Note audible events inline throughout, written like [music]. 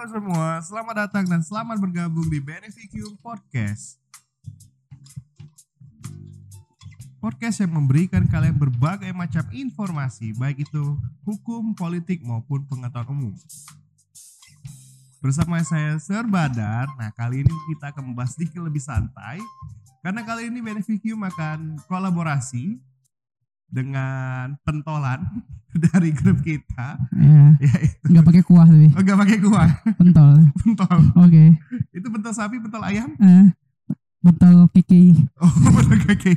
Halo semua, selamat datang dan selamat bergabung di Beneficium Podcast. Podcast yang memberikan kalian berbagai macam informasi, baik itu hukum, politik maupun pengetahuan umum. Bersama saya Sir Badar, nah kali ini kita akan membahas sedikit lebih santai karena kali ini Beneficium akan kolaborasi dengan pentolan [laughs] dari grup kita. [laughs] Ya, yaitu nggak pakai kuah tapi. Oh, nggak pakai kuah. [laughs] Pentol. pentol. Oke. itu pentol sapi pentol ayam? Eh, pentol kiki. oh pentol kaki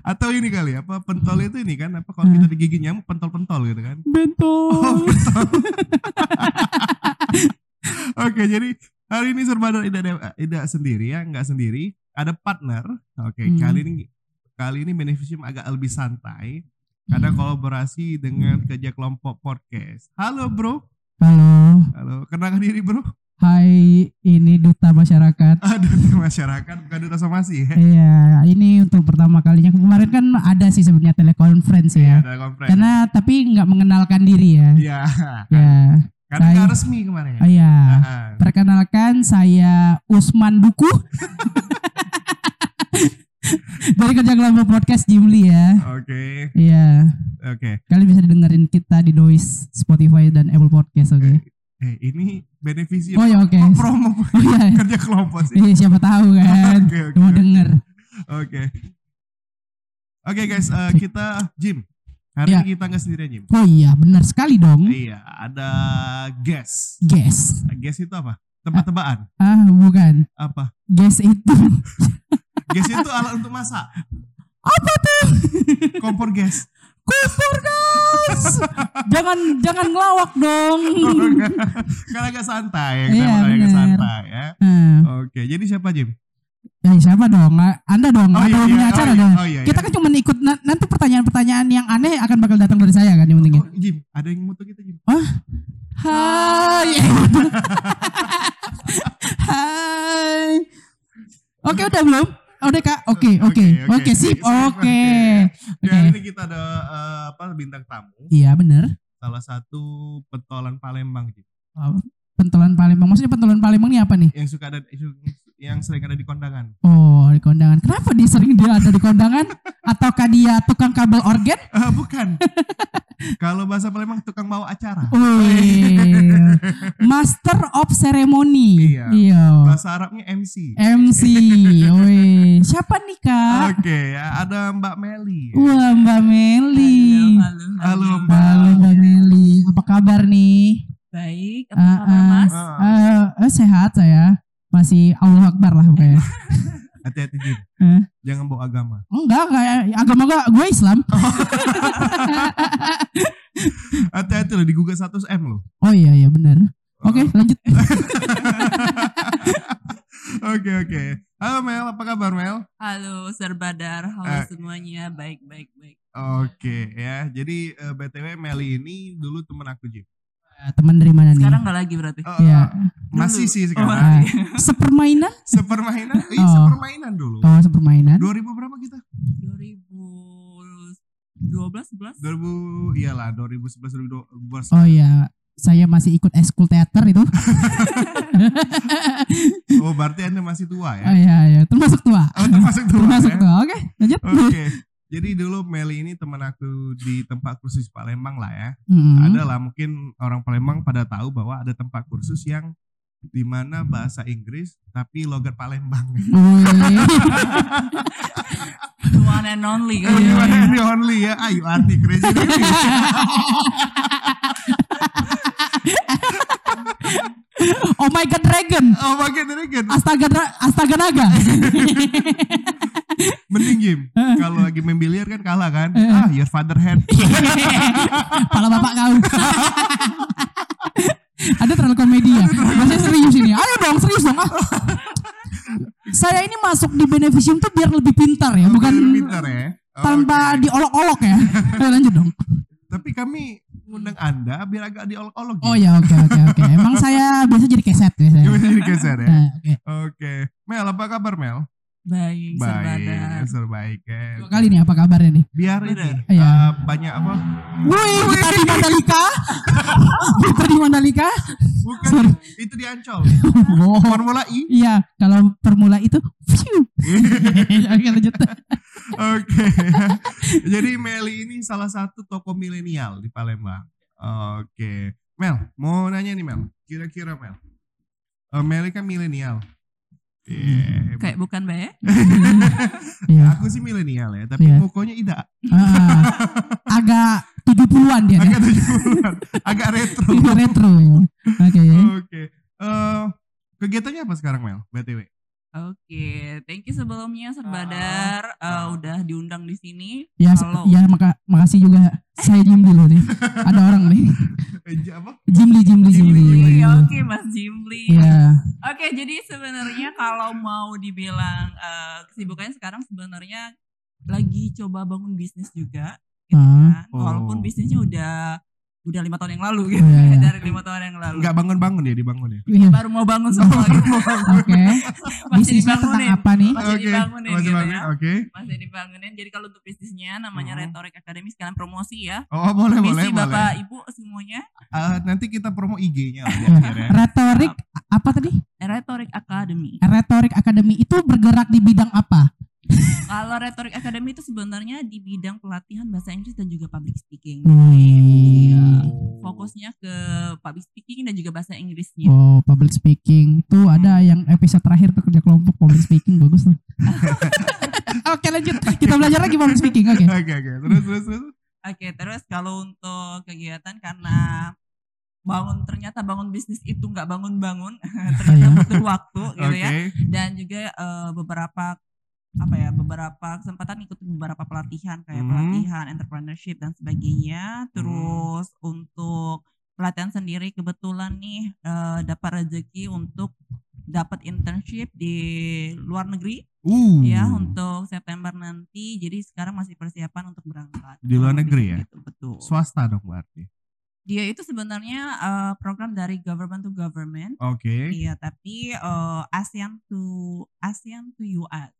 atau ini kali apa pentol itu ini kan apa kalau kita digigit nyamuk pentol pentol. Gitu kan Bentol. oke jadi hari ini ada- tidak sendiri ya nggak sendiri ada partner. Oke Hmm. kali ini kali ini Beneficium agak lebih santai karena Hmm. kolaborasi dengan kerja kelompok podcast halo bro Halo. halo kenalkan diri bro Hai, ini duta masyarakat. aduh di masyarakat bukan duta somasi ya Iya, ini untuk pertama kalinya. Kemarin kan ada sih sebenarnya telekonferensi ya. ada konferensi Karena tapi nggak mengenalkan diri ya. Iya. Ya. Karena Saya- resmi kemarin. Oh ya. Ah, Perkenalkan saya Usman Duku. [laughs] [laughs] Dari kerja kelompok podcast Jimli ya. Oke, Iya. oke. Kalian bisa dengerin kita di Noise, Spotify dan Apple Podcast, oke. Eh, ini benefisi Oh ya oke. Oh, promo [laughs] Oh iya. kerja kelompok sih. Iya siapa tahu kan. [laughs] Oke, oke, Mau oke. denger. Oke. Oke guys, eh, kita Jim. Hari Ya. ini kita nggak sendirian Jim. Oh iya benar sekali dong. Iya, ada guest. Guess. Guest itu apa? Tebak-tebakan. Ah bukan. Apa? Guess itu. Guest itu alat untuk masak. Apa tuh? Kompor gas. Kupur guys. jangan jangan ngelawak dong. kan agak santai ya, kita Iya, mau agak santai ya. Nah, Oke, jadi siapa Jim? eh, siapa dong? Anda dong. Oh, Anda iya, punya iya. acara Oh, iya. dong. Oh, iya, Kita kan cuma ikut na- nanti pertanyaan-pertanyaan yang aneh akan bakal datang dari saya kan yang penting. ya. Oh, Jim, ada yang mutu kita Jim. Hai. [laughs] Hai. Oke udah belum? Oh, Udah kak. Oke oke oke sip. Oke. Oke. hari ini kita ada eh, apa bintang tamu, Iya bener. salah satu pentolan Palembang Jim. Oh, Pentolan Palembang. Maksudnya pentolan Palembang ini apa nih? Yang suka ada yang sering ada di kondangan. Oh di kondangan. Kenapa dia sering dia ada di kondangan? [laughs] Ataukah dia tukang kabel organ? [laughs] Ah, bukan. [laughs] Kalau bahasa Palembang tukang bawa acara. Wih. Master of Ceremony. Iya. Iya. Bahasa Arabnya MC. MC. Wih. Siapa nih kak? Oke, ya, ada Mbak Meli. Wah Mbak Meli. Halo, Halo, Mbak. Halo Mbak Meli, apa kabar nih? Baik, apa Ah, kabar ah. Mas? Ah, Eh, eh, sehat saya, masih Allah Akbar lah pokoknya. [laughs] Hati-hati Jim. Eh? Jangan bawa agama. Enggak, kayak agama gua, gue Islam. [laughs] Hati-hati loh digugat 100 M loh. Oh iya iya benar. Oke lanjut. [laughs] Oke oke. Halo Mel, apa kabar Mel? Halo Serbadar, halo Eh. semuanya, baik baik baik. Oke ya. Jadi eh, btw Meli ini dulu temen aku Jim. Eh, Teman dari mana nih? Sekarang nggak lagi berarti. Oh, Iya. oh, masih Dulu. sih Oh, sekarang. Ah, [laughs] sepermainan? Sepermainan, iya Oh. sepermainan dulu. Oh sepermainan. 2000 berapa kita? 2012 11 2000 iyalah 2011 2012. Oh iya, saya masih ikut ekskul teater itu. [laughs] Oh, berarti Anda masih tua Oh ya? iya iya, termasuk tua. Oh, termasuk tua. Termasuk ya? tua. Oke lanjut. Oke. Jadi dulu Meli ini teman aku di tempat kursus Palembang lah ya. Hmm. Ada lah mungkin orang Palembang pada tahu bahwa ada tempat kursus yang di mana bahasa Inggris tapi logat Palembang. [laughs] The one and only Oh, kan. you are the only ya. Ayo arti crazy. [laughs] [laughs] Oh my god dragon. Oh, bagian dari kan. Astaga astaga naga. [laughs] Mending Jim. [laughs] Kalau lagi main biliar kan kalah kan. Eh. Ah, your father hand. Pala bapak kau. Ada terlalu komedi ya. Masih serius ini. Ayo dong serius dong. Ah. Saya ini masuk di Beneficium tuh biar lebih pintar ya, bukan pintar ya. tanpa Oke. diolok-olok ya. Ayo lanjut dong. Tapi kami ngundang Anda biar agak diolok-olok. Oh Jim. ya oke oke oke. Emang saya [laughs] biasa jadi keset biasanya. Gimana jadi geser ya? Nah, oke. Oke. Mel, apa kabar Mel? Baik. Baik, terbaik ya. Dua kali nih apa kabarnya nih? Biar ini eh, banyak apa? Wih, kita di Mandalika. Itu di Mandalika? Bukan, Sorry. itu di Ancol. Oh, Formula E. iya. Kalau Formula itu, fiu. [laughs] Oke lanjut. Oke. Jadi Meli ini salah satu toko milenial di Palembang. Oke. Mel, mau nanya nih Mel. Kira-kira Mel. Eh, Meli kan milenial. Iya. Kayak bukan Mbak ya? [laughs] Iya. Aku sih milenial ya, tapi Iya. pokoknya tidak. Ah, agak 70-an dia. Agak kan? 70-an, agak retro. Retro. ya. Oke. Oke. Eh, kegiatannya apa sekarang Mel? BTW. Oke, thank you sebelumnya Serbadar eh, ah. udah diundang di sini. Ya, Kalau- ya maka makasih juga saya Jimli loh nih. Ada orang nih. Eh, apa? Jimli, Jimli, Jimli. Jimli, oke Mas Jimli. Iya. Oke, jadi sebenarnya kalau mau dibilang eh, kesibukannya sekarang sebenarnya lagi coba bangun bisnis juga, gitu Ah. kan. Walaupun Oh. bisnisnya udah udah lima tahun yang lalu gitu, Iya, iya. dari lima tahun yang lalu. Enggak bangun-bangun ya, dibangun ya. Iya. Baru mau bangun semua gitu. Oke. [laughs] [laughs] Masih Bisnisnya tentang dibangunin. apa nih? Masih dibangunin masih gitu bangun. ya. Oke. Masih dibangunin. Jadi kalau untuk bisnisnya namanya Hmm. Retorik Academy sekalian promosi ya. Oh, boleh, boleh, boleh. Bapak Ibu semuanya Eh, nanti kita promo IG-nya akhir [laughs] ya. Retorik apa tadi? Retorik Academy. Retorik Academy itu bergerak di bidang apa? Kalau Retorik Academy itu sebenarnya di bidang pelatihan bahasa Inggris dan juga public speaking. Hmm. Fokusnya ke public speaking dan juga bahasa Inggrisnya. Oh, public speaking. Tuh ada yang episode terakhir tuh kerja kelompok public speaking bagus tuh. [laughs] Oke lanjut. Kita belajar lagi public speaking. Oke. Oke, oke. Terus, terus, terus. Oke, terus kalau untuk kegiatan karena bangun ternyata bangun bisnis itu nggak bangun-bangun, [laughs] ternyata Iya. butuh waktu gitu Oke. ya. Dan juga eh, beberapa apa ya beberapa kesempatan ikut beberapa pelatihan kayak Hmm. pelatihan entrepreneurship dan sebagainya. Terus untuk pelatihan sendiri kebetulan nih eh, dapat rezeki untuk dapat internship di luar negeri Uh. ya untuk September nanti. Jadi sekarang masih persiapan untuk berangkat. Di luar negeri lebih ya? Gitu, betul. Swasta dong berarti. Dia itu sebenarnya eh, program dari government to government. Oke. Iya, tapi eh, ASEAN to ASEAN to US.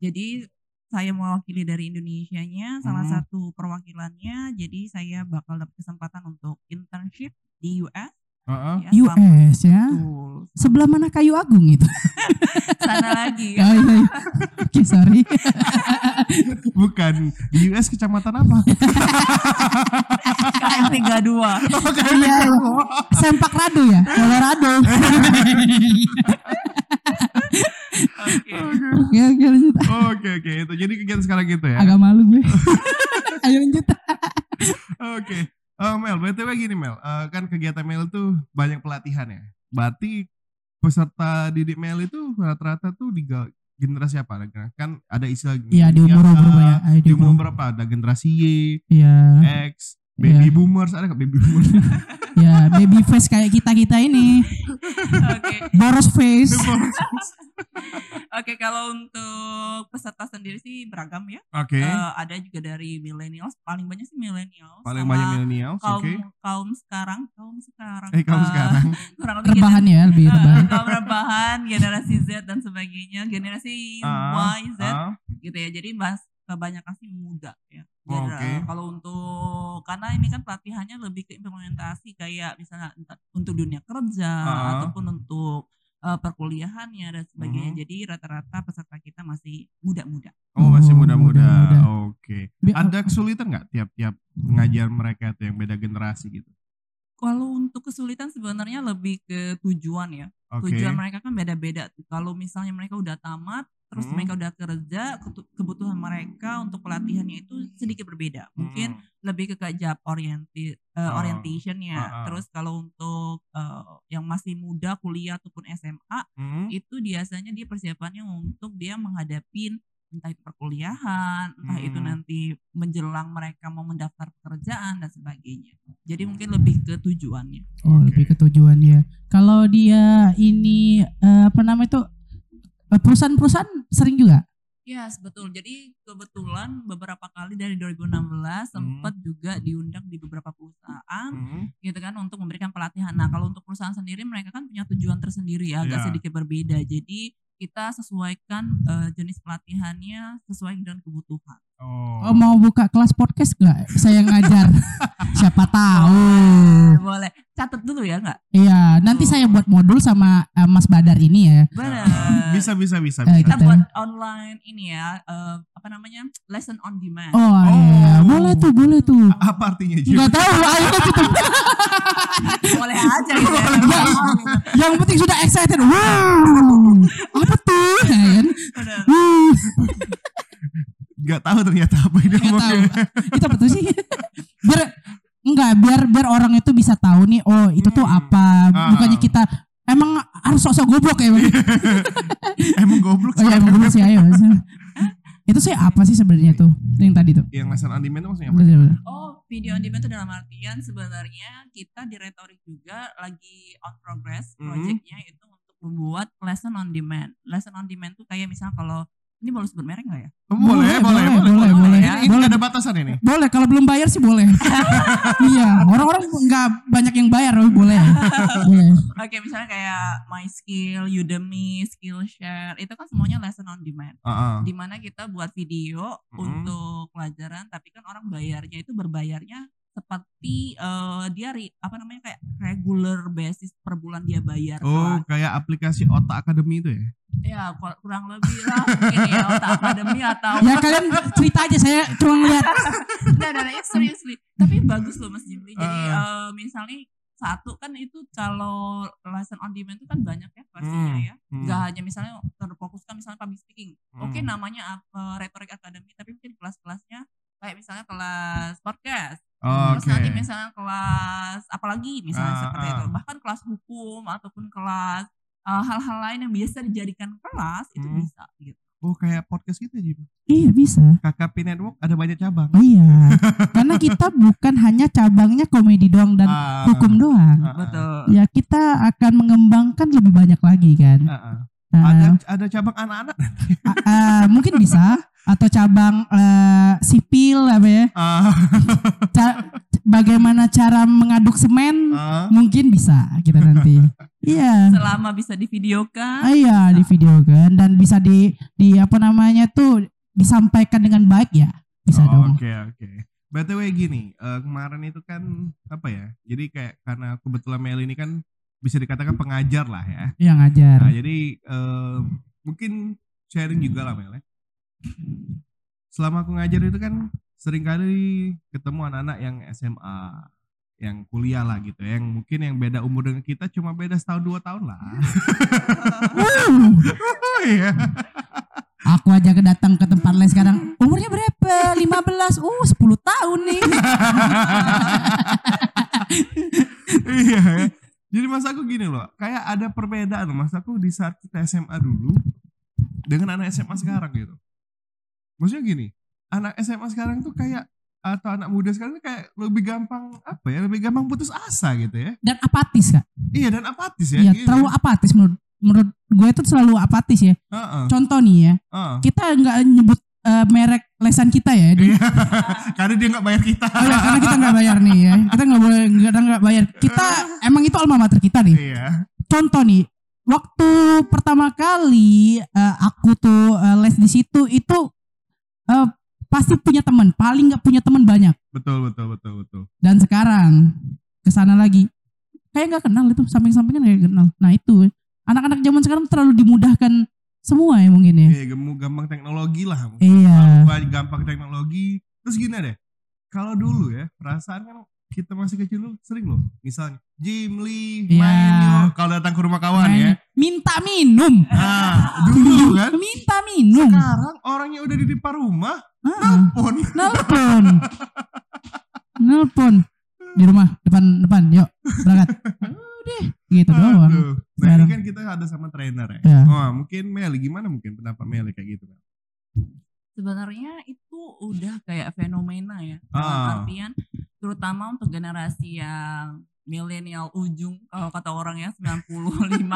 Jadi saya mewakili dari Indonesianya, salah Hmm. satu perwakilannya. Jadi saya bakal dapat kesempatan untuk internship di US. Heeh. Ya, selama- US ya. Betul. Sebelah mana kayu agung itu? [laughs] Sana lagi. [laughs] Oh, iya, iya. [laughs] Oke, sorry. Bukan di US kecamatan apa? KM 32. Iya, iya. Sempak Rado ya, Colorado. Oke. Oke, oke lanjut. Oke, oke. Itu jadi kegiatan sekarang gitu ya. Agak malu gue. [laughs] Ayo lanjut. Oke. Eh, Mel, BTW gini Mel, Eh, kan kegiatan Mel tuh banyak pelatihan ya. Berarti peserta didik Mel itu rata-rata tuh di generasi apa? Kan ada istilah Iya, di umur milenial, berapa ya? Di umur berapa? Ada generasi Y, Iya. X, baby Iya. boomers, ada nggak baby boomers? [laughs] Ya, baby face kayak kita-kita ini. Oke. Boros [laughs] face. Oke, kalau untuk peserta sendiri sih beragam ya. Oke. Eh, ada juga dari millennials, paling banyak sih millennials. Paling banyak millennials, kaum oke. kaum sekarang, kaum sekarang. Eh, kaum eh, sekarang. [laughs] kurang lebih Rebahan ya, lebih gener- rebahan. eh, kaum rebahan, generasi Z dan sebagainya, generasi Ah, Y, Z ah. gitu ya. Jadi mas kebanyakan sih muda ya. Oh, Jadi, oke. eh, kalau untuk karena ini kan pelatihannya lebih ke implementasi kayak misalnya untuk dunia kerja Ah. ataupun untuk eh, perkuliahannya dan sebagainya. Mhm. Jadi rata-rata peserta kita masih muda-muda. Oh, masih Oh, muda-muda. muda-muda. Oke. Bi- Ada kesulitan nggak tiap-tiap ngajar mereka tuh yang beda generasi gitu? Kalau untuk kesulitan sebenarnya lebih ke tujuan ya. Oke. Tujuan mereka kan beda-beda. tuh. Kalau misalnya mereka udah tamat, terus Hmm. mereka udah kerja, kebutuhan mereka untuk pelatihannya itu sedikit berbeda. Mungkin Hmm. lebih ke kayak job oriented uh, orientationnya. Ah, ah. Terus kalau untuk uh, yang masih muda kuliah ataupun SMA Hmm. itu biasanya dia persiapannya untuk dia menghadapi entah itu perkuliahan, entah itu Hmm. nanti menjelang mereka mau mendaftar pekerjaan dan sebagainya. Jadi mungkin lebih ke tujuannya. Oh, Oke. lebih ke tujuan ya. Kalau dia ini eh, apa namanya itu eh, perusahaan-perusahaan sering juga. Ya, betul. Jadi kebetulan beberapa kali dari 2016 sempat juga diundang di beberapa perusahaan Hmm. gitu kan untuk memberikan pelatihan. Nah, kalau untuk perusahaan sendiri mereka kan punya tujuan tersendiri ya, agak Iya. sedikit berbeda. Jadi kita sesuaikan eh, jenis pelatihannya sesuai dengan kebutuhan. Oh. Oh, mau buka kelas podcast gak? Saya ngajar. [laughs] Siapa tahu. Boleh, boleh. Catat dulu ya nggak? Iya, nanti saya buat modul sama eh, Mas Badar ini ya. Benar. [laughs] Bisa bisa bisa bisa. Kita gitu. buat online ini ya, eh, apa namanya? Lesson on demand. Oh, Oh. iya, boleh tuh, boleh tuh. Apa artinya? Enggak tahu, ayo gitu. [laughs] Boleh aja gitu ya. Ya, yang penting sudah excited. Wow, apa tuh? [laughs] Ya kan? Gak tahu ternyata apa ini nggak tahu. Itu apa tuh sih? Biar enggak, biar biar orang itu bisa tahu nih, oh itu tuh Hmm. apa? Ah. Bukannya kita emang harus sok-sok goblok ya? Bang? [laughs] Emang goblok Oh iya, emang goblok sih, ayo. [laughs] Itu sih apa sih sebenarnya tuh? Yang tadi tuh. Yang lesson on demand itu maksudnya apa? Oh, video on demand itu dalam artian sebenarnya kita di retorik juga lagi on progress Mhm. projectnya itu untuk membuat lesson on demand. Lesson on demand tuh kayak misal kalau ini boleh sebut merek nggak ya? Oh, boleh, boleh, Boleh, boleh, boleh, boleh, boleh. Ini, ini Boleh. nggak ada batasan ini. Boleh kalau belum bayar sih boleh. [laughs] iya, orang-orang nggak banyak yang bayar, tapi boleh. [laughs] boleh. Oke, misalnya kayak My Skill, Udemy, Skillshare, itu kan semuanya lesson on demand. Heeh. Di mana kita buat video Mhm. untuk pelajaran, tapi kan orang bayarnya itu berbayarnya seperti eh, dia ri- apa namanya kayak regular basis per bulan dia bayar. Oh, kelas. kayak aplikasi Otak Academy itu ya? Ya kur- kurang lebih lah mungkin ya otak akademi atau Ya kalian cerita aja, saya cuma ngeliat. [laughs] Enggak, enggak, enggak, seriously. Tapi bagus loh Mas Jimli. Jadi Ah. eh, misalnya satu kan itu kalau lesson on demand itu kan banyak ya versinya Hmm, ya. hmm. Gak hanya misalnya terfokuskan misalnya public speaking. Oke Hmm. namanya apa rhetoric academy tapi mungkin kelas-kelasnya kayak misalnya kelas podcast. Oh, Terus Oke. nanti misalnya kelas apalagi misalnya Ah, seperti ah. itu. Bahkan kelas hukum ataupun kelas eh, hal-hal lain yang biasa dijadikan kelas itu Hmm. bisa gitu. Oh, kayak podcast gitu Jim. Iya bisa. KKP Network ada banyak cabang. Oh iya. Karena kita bukan hanya cabangnya komedi doang dan Ah, hukum doang. ah, ah, Betul. Ya kita akan mengembangkan lebih banyak lagi kan. ah, ah. Nah, Ada ada cabang anak-anak. a- a- mungkin bisa atau cabang eh, sipil apa ya? Ah, Ca- bagaimana cara mengaduk semen? ah. Mungkin bisa kita nanti. Iya. Selama bisa divideokan. Ah, iya di video kan dan bisa di di apa namanya tuh disampaikan dengan baik ya bisa Oh, dong. Oke oke. BTW gini, eh, kemarin itu kan apa ya? Jadi kayak karena kebetulan Mel ini kan bisa dikatakan pengajar lah ya. Yang ngajar. Nah, jadi eh, mungkin sharing juga lah Mel ya. Selama aku ngajar itu kan sering kali ketemu anak-anak yang SMA, yang kuliah lah gitu, yang mungkin yang beda umur dengan kita cuma beda setahun dua tahun lah. Oh iya. aku aja kedatang ke tempat les sekarang umurnya berapa? 15. Uh, 10 tahun nih. iya ya. Jadi mas aku gini loh, kayak ada perbedaan loh mas aku di saat kita SMA dulu dengan anak SMA sekarang gitu. Maksudnya gini, anak SMA sekarang tuh kayak atau anak muda sekarang tuh kayak lebih gampang apa ya, lebih gampang putus asa gitu ya. Dan apatis kak. Iya dan apatis ya. Iya, gitu. terlalu apatis menurut menurut gue itu selalu apatis ya. Heeh, Contoh nih ya, heeh. kita nggak nyebut eh, merek lesan kita ya. Di- Iya. [laughs] Karena dia nggak bayar kita. Oh ya, karena kita nggak bayar nih ya. Kita nggak boleh nggak nggak bayar. Kita emang itu alma mater kita nih. Iya. Contoh nih, waktu pertama kali eh, aku tuh eh, les di situ itu eh, pasti punya teman, paling nggak punya teman banyak. Betul betul betul betul. Dan sekarang ke sana lagi kayak nggak kenal itu samping-sampingnya kayak kenal. Nah itu anak-anak zaman sekarang terlalu dimudahkan semua ya mungkin ya. Iya, gampang teknologi lah. Iya. Gampang teknologi. Terus gini deh. Kalau dulu ya, perasaan kan kita masih kecil dulu sering loh. Misalnya Jim Lee Iya. main yuk kalau datang ke rumah kawan ya. Main- Minta minum. Nah, dulu [laughs] kan. Minta minum. Sekarang orangnya udah di depan rumah, Ah, pun. Nelpon. [laughs] Nelpon. Di rumah depan depan. Yuk berangkat. Udah gitu doang. Nah ini kan kita ada sama trainer ya. Ya. Oh, mungkin Meli gimana mungkin pendapat Meli kayak gitu sebenarnya itu udah kayak fenomena ya Ah. artian terutama untuk generasi yang milenial ujung kalau kata orang ya 95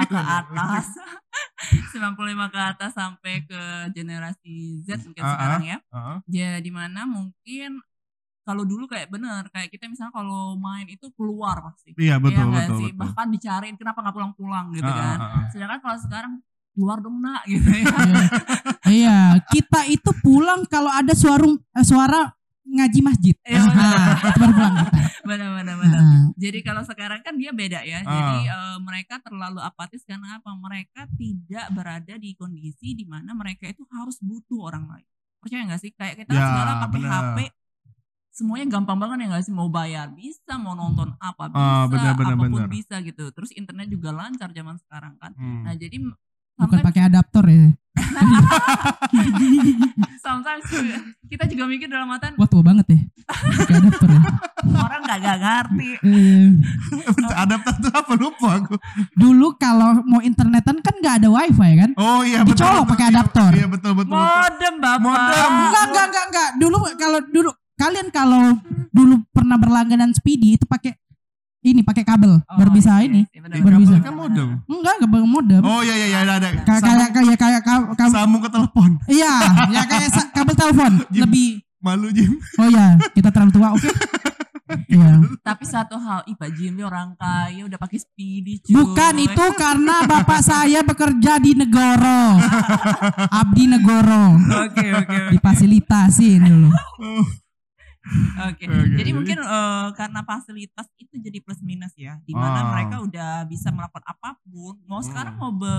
ke atas [laughs] 95 ke atas sampai ke generasi Z mungkin Ah, ah. sekarang ya Heeh. jadi mana mungkin kalau dulu kayak bener kayak kita misalnya kalau main itu keluar pasti Iya betul Iya nggak betul sih betul. bahkan dicariin kenapa nggak pulang-pulang gitu Ah, kan ah, ah, ah. sedangkan kalau sekarang keluar dong nak gitu ya. Iya. Iya, kita itu pulang kalau ada suara eh, suara ngaji masjid. Iya, benar. Nah, itu baru pulang kita. benar benar benar. Nah, Jadi kalau sekarang kan dia beda ya. Ah. Jadi eh, mereka terlalu apatis karena apa? Mereka tidak berada di kondisi di mana mereka itu harus butuh orang lain. Percaya nggak sih? Kayak kita Ya, sekarang pakai benar. HP semuanya gampang banget ya nggak sih mau bayar bisa mau nonton apa bisa Ah, benar, benar, apa pun benar. bisa gitu terus internet juga lancar zaman sekarang kan Hmm. nah jadi bukan pakai adaptor ya. [laughs] sometimes kita juga mikir dalam mata Wah tua banget ya. Pakai adaptor ya. orang nggak nggak ngerti [laughs] Eh, Adapter tuh apa lupa aku. dulu kalau mau internetan kan nggak ada wifi kan? Oh iya Dicolok pakai adaptor. Iya betul betul. betul. modem bapak Modem. Enggak, enggak, enggak, enggak. Dulu kalau dulu kalian kalau dulu pernah berlangganan Speedy itu pakai ini pakai kabel Oh, baru bisa iya, ini. iya, Baru bisa. Kan modem. Enggak, enggak pakai modem. Oh iya iya iya ada ada. Kayak kayak kayak kayak ka- ka- Sambung ke telepon. Iya, ya kayak sa- kabel telepon. [laughs] Jim. Lebih Malu Jim. Oh ya, kita terlalu tua, oke? [laughs] Iya. Tapi satu hal, ih Pak Jimmy orang kaya udah pakai speedy cuy. Bukan itu karena bapak saya bekerja di Negoro. [laughs] Abdi Negoro. Oke oke oke. Difasilitasin dulu. Oke. Oke, Jadi jadi- mungkin eh, karena fasilitas itu jadi plus minus ya, di mana Ah. mereka udah bisa melakukan apa pun. Mau sekarang Hmm. mau be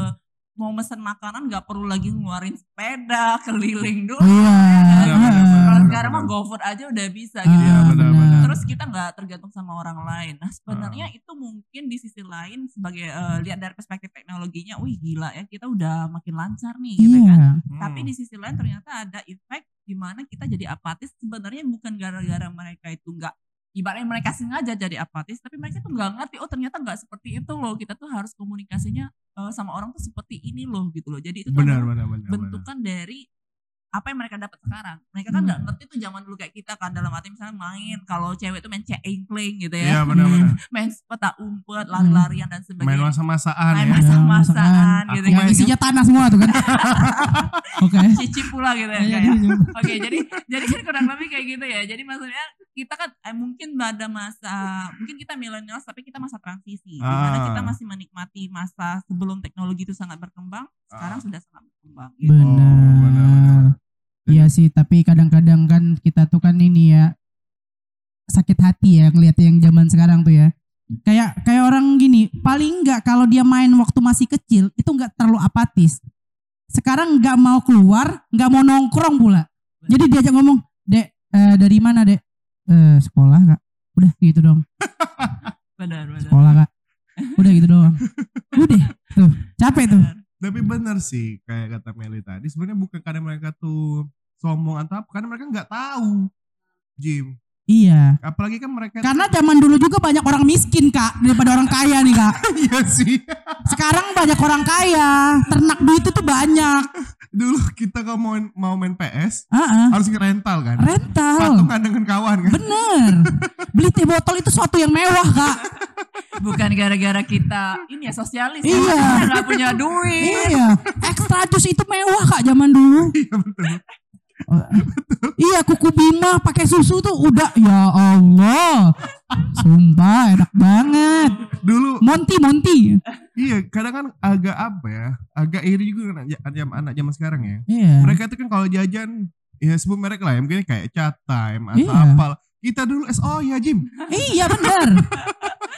mau mesen makanan nggak perlu lagi ngeluarin sepeda keliling dulu. Iya. Benar, benar, Kalau benar, sekarang mah. GoFood aja udah bisa Ah, gitu. Iya, ya. benar, benar. Terus kita nggak tergantung sama orang lain. Nah Ah. sebenarnya itu mungkin di sisi lain sebagai eh, lihat dari perspektif teknologinya, wih gila ya kita udah makin lancar nih gitu kan. Iya. Tapi di sisi lain ternyata ada efek di mana kita jadi apatis sebenarnya bukan gara-gara mereka itu nggak ibaratnya mereka sengaja jadi apatis tapi mereka tuh nggak ngerti oh ternyata nggak seperti itu loh kita tuh harus komunikasinya eh, sama orang tuh seperti ini loh gitu loh jadi itu tuh benar benar benar. benar. bentukan dari apa yang mereka dapat sekarang mereka kan Hmm. nggak ngerti tuh zaman dulu kayak kita kan dalam arti misalnya main kalau cewek tuh main cek engkling gitu Iya ya benar [laughs] benar. main peta umpet lari-larian dan Main sebagainya masa-masaan main ya. masak-masakan Aku gitu Yang main- isinya tanah semua tuh kan. [laughs] Oke. cicip pula gitu ya Iya, kayak. iya. Oke, jadi jadi kan kurang lebih kayak gitu ya. Jadi maksudnya kita kan eh, mungkin ada masa mungkin kita milenial tapi kita masa transisi di mana Ah. kita masih menikmati masa sebelum teknologi itu sangat berkembang, sekarang Ah. sudah sangat berkembang gitu. Benar. Iya sih, tapi kadang-kadang kan kita tuh kan ini ya sakit hati ya ngeliat yang zaman sekarang tuh ya. Kayak kayak orang gini, paling enggak kalau dia main waktu masih kecil itu enggak terlalu apatis. Sekarang enggak mau keluar, enggak mau nongkrong pula. Jadi diajak ngomong, "Dek, eh, dari mana, Dek?" "Eh, sekolah, Kak." Udah gitu dong. [laughs] Benar, benar. Sekolah, Kak. Udah gitu doang. [laughs] Udah. Tuh, capek tuh. Tapi benar sih kayak kata Meli tadi sebenarnya bukan karena mereka tuh sombong atau apa karena mereka nggak tahu Jim. Iya. Apalagi kan mereka Karena zaman dulu juga banyak orang miskin, Kak, daripada orang kaya nih, Kak. [laughs] iya sih. Sekarang banyak orang kaya, ternak duit itu banyak. [laughs] Dulu kita kalau mau mau main PS Heeh. harus ke rental kan. Rental. Patungan dengan kawan kan. Bener. Beli teh botol itu suatu yang mewah, Kak. [laughs] Bukan gara-gara kita ini ya sosialis, ya. Iya. kita nggak punya duit. iya. Extra jus itu mewah, Kak, zaman dulu. Iya betul. Iya, kuku Bima pakai susu tuh udah ya Allah. Sumpah enak banget. Dulu Monty, Monty. iya kadang kan agak apa ya agak iri juga kan anak zaman sekarang ya. Iya. Mereka tuh kan kalau jajan ya sebut merek lah ya mungkin kayak cat time atau Iya. apal. Kita dulu es oh ya Jim. Iya bener.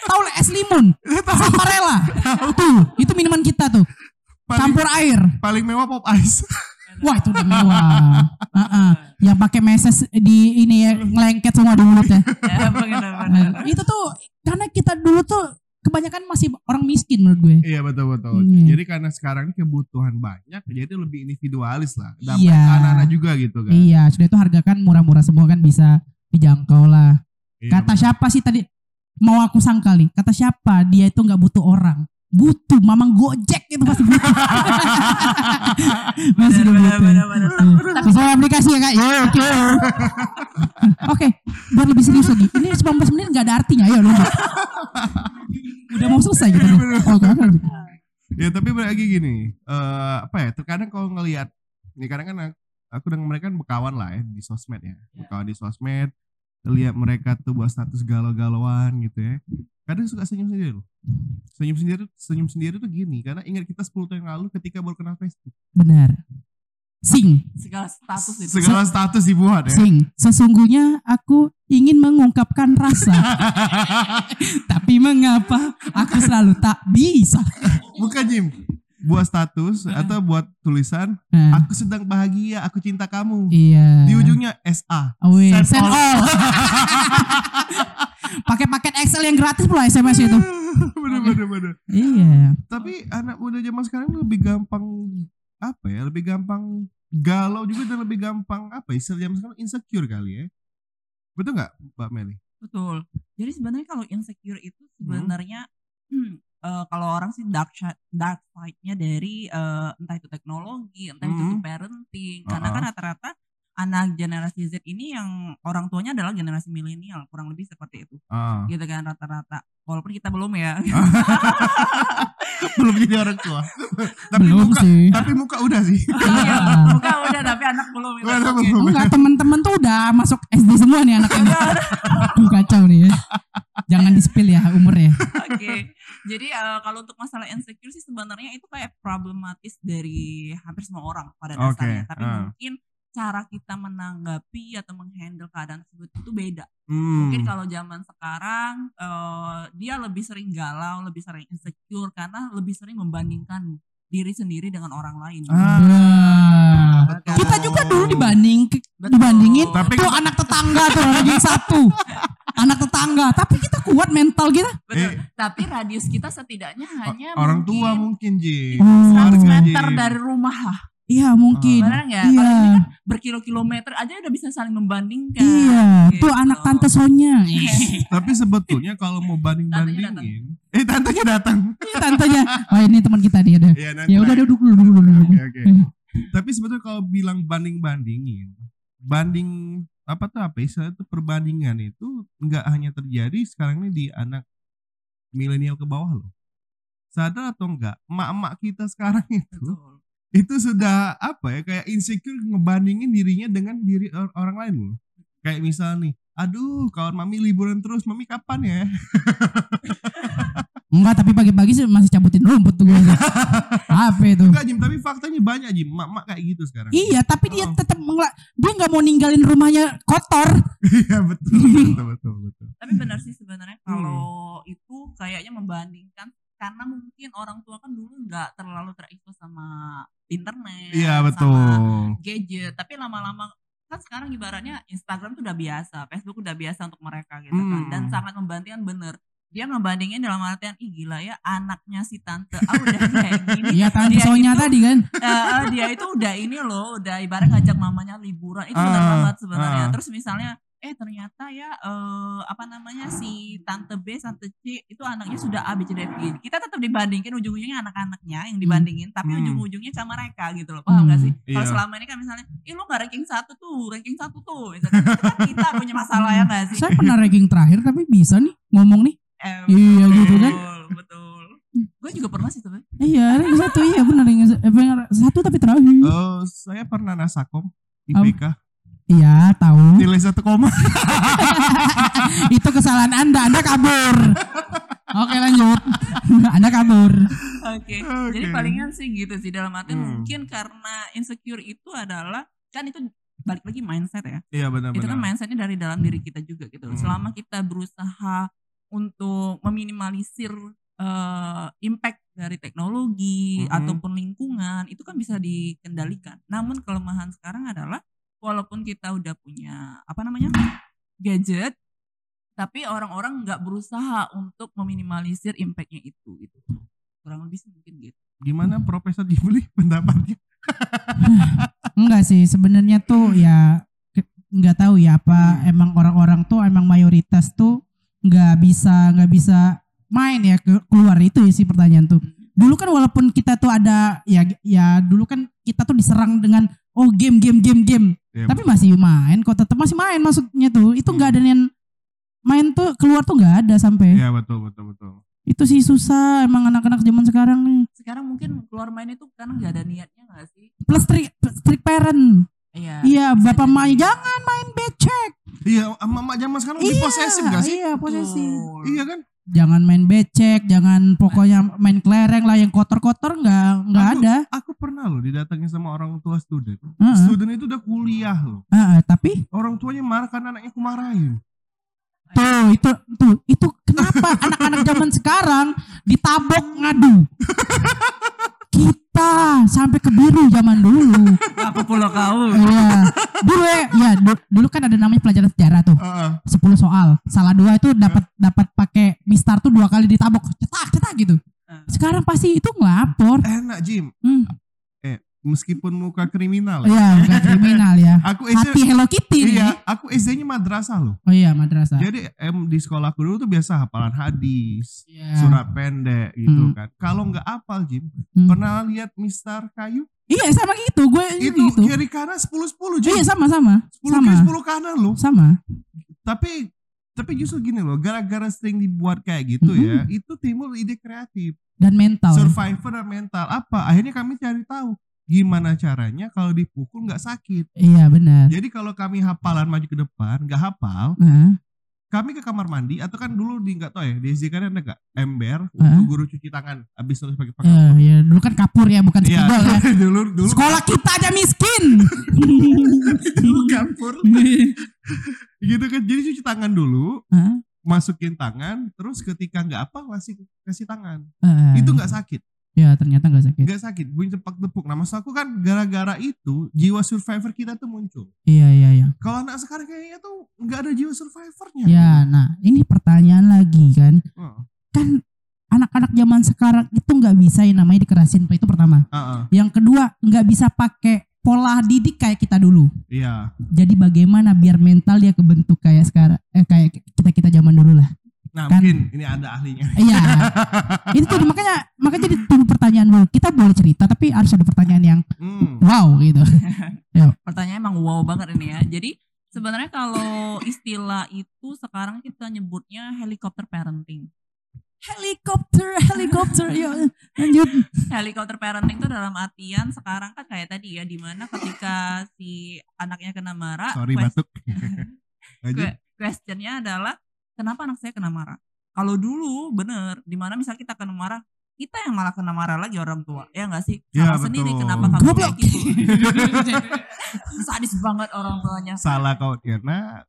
Tahu es limun, saparella. Tuh, itu minuman kita tuh. Paling, Campur air. paling mewah pop ice. [laughs] Wah itu udah mewah. Heeh. Yang pakai meses di ini ya ngelengket semua di mulutnya. [laughs] Ya, benar-benar. Nah, itu tuh karena kita dulu tuh kebanyakan masih orang miskin menurut gue. Iya betul betul. Iya. Jadi karena sekarang ini kebutuhan banyak, jadi itu lebih individualis lah. Dampak Iya. anak-anak juga gitu kan. Iya, sudah itu harga kan murah-murah semua kan bisa dijangkau lah. Iya, Kata betul. siapa sih tadi? Mau aku sangkali. Kata siapa? Dia itu nggak butuh orang. Butuh, mamang gojek itu pasti butuh. [laughs] masih butuh. benar, benar. Hmm. Sesuai aplikasi ya kak. Ya oke. [laughs] Oke, biar lebih serius lagi. Ini 19 menit nggak ada artinya. Ayo lanjut. Udah mau selesai gitu. Oke, oke. lanjut. Ya tapi lagi gini, eh apa ya? Terkadang kalau ngelihat, ini kadang kan aku dengan mereka kan berkawan lah ya di sosmed ya, berkawan di sosmed, lihat mereka tuh buat status galau-galauan gitu ya. Kadang suka senyum sendiri loh. senyum sendiri senyum sendiri tuh gini karena ingat kita 10 tahun yang lalu ketika baru kenal Facebook Benar. Sing, segala status itu segala status dibuat ya sing. Sesungguhnya aku ingin mengungkapkan rasa, [laughs] tapi mengapa aku selalu tak bisa? bukan Jim buat status atau buat tulisan Nah, aku sedang bahagia aku cinta kamu iya. di ujungnya SA Wih, Send send all. all. [laughs] Pakai paket Excel yang gratis pula SMS itu. [laughs] bener bener bener Iya. tapi anak muda zaman sekarang lebih gampang apa ya lebih gampang galau juga dan lebih gampang apa ya istilah zaman sekarang insecure kali ya betul nggak mbak Meli betul jadi sebenarnya kalau insecure itu sebenarnya hmm, eh, kalau orang sih dark dark side-nya dari eh, entah itu teknologi entah itu Hmm. tuh parenting. Karena Uh-uh. kan rata-rata anak generasi Z ini yang orang tuanya adalah generasi milenial kurang lebih seperti itu. Ah. Gitu kan rata-rata. Walaupun kita belum ya [laughs] belum jadi orang tua [laughs] tapi Belum muka sih. tapi muka udah sih [laughs] Iya, muka udah tapi anak belum gitu. Anak Oke. belum. Enggak, teman-teman tuh udah masuk SD semua nih anak-anak. Aduh, kacau nih ya. Jangan di-spill ya umurnya. Oke, jadi eh, kalau untuk masalah insecure sih sebenarnya itu kayak problematis dari hampir semua orang pada dasarnya. Tapi ah. mungkin cara kita menanggapi atau menghandle keadaan tersebut itu beda. Hmm. Mungkin kalau zaman sekarang eh, dia lebih sering galau, lebih sering insecure karena lebih sering membandingkan diri sendiri dengan orang lain. Ah, betul. Kita juga dulu dibanding Betul. dibandingin Tapi- tuh anak tetangga tuh ranking satu. Anak tetangga, tapi kita kuat mental kita. Betul. Eh. Tapi radius kita setidaknya hanya orang mungkin tua mungkin Ji Oh. 100 Keluarga, meter Ji. dari rumah lah. Iya mungkin. Benar nggak? Iya. Kan berkilo-kilometer aja udah bisa saling membandingkan. Iya, Gitu. tuh anak tante Sonya. [laughs] tapi sebetulnya kalau mau banding Tantenya bandingin eh tantenya datang Ini tantenya. Oh ini teman kita dia deh. Iya, Ya udah duduk dulu dulu dulu. Oke, oke. Tapi sebetulnya kalau bilang banding-bandingin, banding apa tuh apa istilah itu perbandingan itu nggak hanya terjadi sekarang ini di anak milenial ke bawah loh. Sadar atau enggak, emak-emak kita sekarang itu Betul. Itu sudah apa ya kayak insecure ngebandingin dirinya dengan diri or- orang lain loh. Kayak misal nih, aduh kawan mami liburan terus, mami kapan ya? [laughs] Enggak, tapi pagi-pagi sih masih cabutin rumput tuh gue. Apa itu? Enggak Jim, tapi faktanya banyak Jim, emak-emak kayak gitu sekarang. Iya, tapi dia Oh. tetap mengla- dia nggak mau ninggalin rumahnya kotor. Iya betul, betul, betul, betul. Tapi benar sih sebenarnya kalau itu kayaknya membandingkan karena mungkin orang tua kan dulu nggak terlalu terekspos sama internet, Iya sama betul. gadget. Tapi lama-lama kan sekarang ibaratnya Instagram tuh udah biasa, Facebook udah biasa untuk mereka gitu kan. Hmm. Dan sangat membandingkan bener. Dia ngebandingin dalam artian ih gila ya anaknya si tante ah udah kayak gini. [laughs] Iya, tante Dia Sonya itu- tadi kan. [laughs] Eh, dia itu udah ini loh, udah ibarat ngajak mamanya liburan. Itu benar Ah, banget sebenarnya. ah. Terus misalnya eh ternyata ya eh, apa namanya si tante B, tante C itu anaknya sudah A B C D F G. Kita tetap dibandingin ujung-ujungnya anak-anaknya yang dibandingin, tapi Hmm. ujung-ujungnya sama mereka gitu loh. Paham gak Hmm. sih? Kalau Iya. selama ini kan misalnya, ih lu gak ranking satu tuh, ranking satu tuh. Misalkan, itu kan kita punya masalah ya gak sih? Saya pernah ranking terakhir tapi bisa nih ngomong nih. Eh, Iya, gitu kan. Betul, betul. Gue juga pernah sih sebenarnya. Iya, ranking satu iya benar ranking eh, satu tapi terakhir. Eh, saya pernah nasakom IPK Iya, tahu. nilai satu koma. [laughs] Itu kesalahan Anda, Anda kabur. Oke, lanjut. [laughs] anda kabur. Oke. Oke. Jadi palingan sih gitu sih dalam arti Hmm. mungkin karena insecure itu adalah kan itu balik lagi mindset ya. Iya benar-benar. Itu kan mindsetnya dari dalam diri kita juga gitu. Hmm. Selama kita berusaha untuk meminimalisir eh, impact dari teknologi Mhm. ataupun lingkungan itu kan bisa dikendalikan. Namun kelemahan sekarang adalah walaupun kita udah punya apa namanya gadget, tapi orang-orang nggak berusaha untuk meminimalisir impactnya itu gitu. Kurang lebih sih mungkin gitu. Gimana Profesor Jibli [laughs] pendapatnya? Enggak sih, sebenarnya tuh ya nggak tahu ya apa emang orang-orang tuh emang mayoritas tuh nggak bisa nggak bisa main ya ke- keluar itu ya sih pertanyaan tuh. Dulu kan walaupun kita tuh ada ya ya dulu kan kita tuh diserang dengan oh game game game game, Iya, tapi masih main kok tetap masih main maksudnya tuh. Itu nggak ada yang main tuh keluar tuh nggak ada sampai. Iya betul betul betul. Itu sih susah emang anak-anak zaman sekarang nih. Sekarang mungkin keluar main itu karena nggak ada niatnya nggak sih? Plus strict, strict parent. Iya. Iya, bapak main jangan main becek. Iya, emak-emak zaman sekarang lebih posesif gak sih? Iya, posesif. Betul. Iya kan? Jangan main becek, jangan pokoknya main kelereng lah yang kotor-kotor nggak nggak ada. Aku pernah loh didatengin sama orang tua student. Heeh. Student itu udah kuliah loh. Heeh, tapi Orang tuanya marah karena anaknya aku marahin. tuh itu tuh itu kenapa [laughs] anak-anak zaman sekarang ditabok ngadu? [laughs] Kita sampai ke biru zaman dulu. [laughs] Apa pulau kau? Iya. Dulu ya, ya du- dulu kan ada namanya pelajaran sejarah tuh. Heeh. 10 soal. Salah dua itu dapat dapat pakai mistar tuh dua kali ditabok. Cetak, cetak gitu. Sekarang pasti itu ngelapor. Enak Jim. Hmm. Meskipun muka kriminal. ya. Iya, bukan kriminal ya. [laughs] Aku SD Hati Hello Kitty nih. Iya, aku SD-nya madrasah loh. Oh iya, madrasah. Jadi em di sekolahku dulu tuh biasa hafalan hadis, Iya. surat pendek gitu Hmm. kan. Kalau nggak hafal Jim, Hmm. pernah lihat Mister Kayu? Iya, sama gitu. Gue Itu gitu. kiri kanan 10 10 Jim. Iya. 10 Sama. kiri 10 kanan loh. Sama. Tapi tapi justru gini loh, gara-gara sering dibuat kayak gitu Mm-mm. ya, itu timbul ide kreatif, Dan mental. survivor dan mental. Apa? Akhirnya kami cari tahu gimana caranya kalau dipukul nggak sakit. Iya, benar. Jadi kalau kami hafalan maju ke depan, nggak hafal, Nah, kami ke kamar mandi atau kan dulu di nggak tahu ya di SD kan ada nggak ember Hah? untuk guru cuci tangan habis terus pakai pakai iya, iya. dulu kan kapur ya, bukan Iya, spidol ya. [laughs] dulu dulu Sekolah kita aja miskin. [laughs] dulu campur [laughs] gitu kan jadi cuci tangan dulu Hah? masukin tangan terus ketika nggak apa kasih kasih tangan Eh, itu nggak sakit Ya, ternyata nggak sakit. nggak sakit bunyi cepak tepuk nah maksud aku kan gara-gara itu jiwa survivor kita tuh muncul Iya, iya, iya. kalau anak sekarang kayaknya tuh nggak ada jiwa survivornya Ya, nah, ini pertanyaan lagi kan. Heeh. Kan anak-anak zaman sekarang itu nggak bisa yang namanya dikerasin itu pertama. Heeh. Yang kedua nggak bisa pakai pola didik kayak kita dulu. iya Jadi bagaimana biar mental dia kebentuk kayak sekarang eh kayak kita kita zaman dulu lah. Nah Kan- mungkin ini ada ahlinya Iya. [laughs] itu jadi makanya makanya jadi tunggu pertanyaan dulu. Kita boleh cerita tapi harus ada pertanyaan yang Hmm. wow gitu. [laughs] Pertanyaan emang wow banget ini ya. Jadi sebenarnya kalau istilah itu sekarang kita nyebutnya helikopter parenting. Helikopter, helikopter, yuk lanjut. Helikopter parenting itu dalam artian sekarang kan kayak tadi ya di mana ketika si anaknya kena marah, sorry quest- batuk [laughs] Lanjut. que- questionnya adalah kenapa anak saya kena marah? Kalau dulu bener, di mana misalnya kita kena marah, kita yang malah kena marah lagi orang tua, ya nggak sih? Ya, Salah sendiri kenapa kamu kayak gitu? [laughs] Sadis banget orang tuanya. salah kau Tirna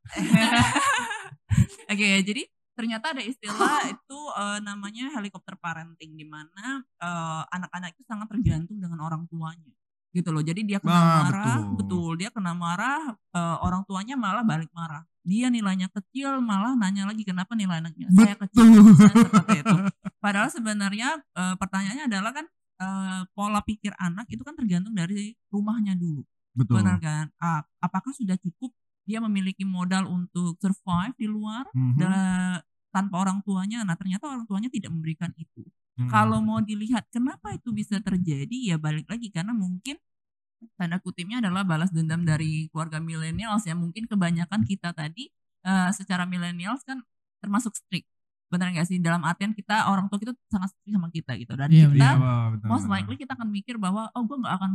[laughs] Oke, jadi ternyata ada istilah itu eh, namanya helikopter parenting di mana eh, anak-anak itu sangat tergantung dengan orang tuanya. Gitu loh. Jadi dia kena Ah, marah, betul. betul. Dia kena marah, eh, orang tuanya malah balik marah. Dia nilainya kecil, malah nanya lagi kenapa nilai anaknya saya kecil. betul Saya seperti itu. Padahal sebenarnya eh, pertanyaannya adalah kan eh, pola pikir anak itu kan tergantung dari rumahnya dulu. betul Benar kan? Ah, apakah sudah cukup dia memiliki modal untuk survive di luar Mhm. da- tanpa orang tuanya? Nah, ternyata orang tuanya tidak memberikan itu. Hmm. Kalau mau dilihat kenapa itu bisa terjadi, ya balik lagi karena mungkin tanda kutipnya adalah balas dendam dari keluarga milenials ya. Mungkin kebanyakan kita tadi eh, secara milenials kan termasuk strict. Benar nggak sih? Dalam artian kita orang tua kita sangat strict sama kita gitu. Dan Iya, kita Iya, Wah, betul, most betul. likely kita akan mikir bahwa oh gue nggak akan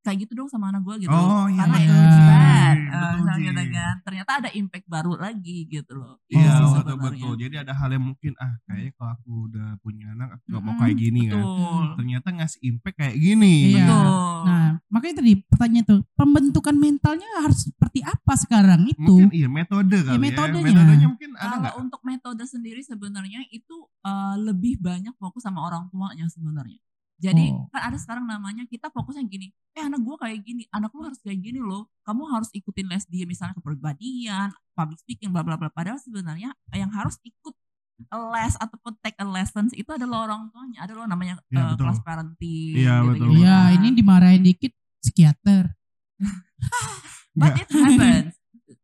kayak gitu dong sama anak gue gitu Oh, iya, karena iya. itu Eh, misalnya Ji. kan ternyata ada impact baru lagi gitu loh Iya Itu sih betul betul. Jadi ada hal yang mungkin ah kayaknya kalau aku udah punya anak aku gak mau Mm-mm, kayak gini kan. betul Ternyata ngasih impact kayak gini. Iya. betul Nah, makanya tadi pertanyaan tuh, pembentukan mentalnya harus seperti apa sekarang itu? Mungkin iya metode kali ya. metodenya. Metodenya mungkin ada kalau nggak? untuk metode sendiri sebenarnya itu eh, lebih banyak fokus sama orang tuanya sebenarnya jadi Oh. kan ada sekarang namanya kita fokusnya gini eh anak gua kayak gini anak lu harus kayak gini loh kamu harus ikutin les dia misalnya kepribadian public speaking bla bla bla padahal sebenarnya yang harus ikut les ataupun take a lessons itu adalah orang tuanya ada loh namanya Iya, eh, betul. kelas parenting Iya, gitu-gitu. betul. Iya, Nah, ini dimarahin dikit psikiater. [laughs] But Nggak. it happens.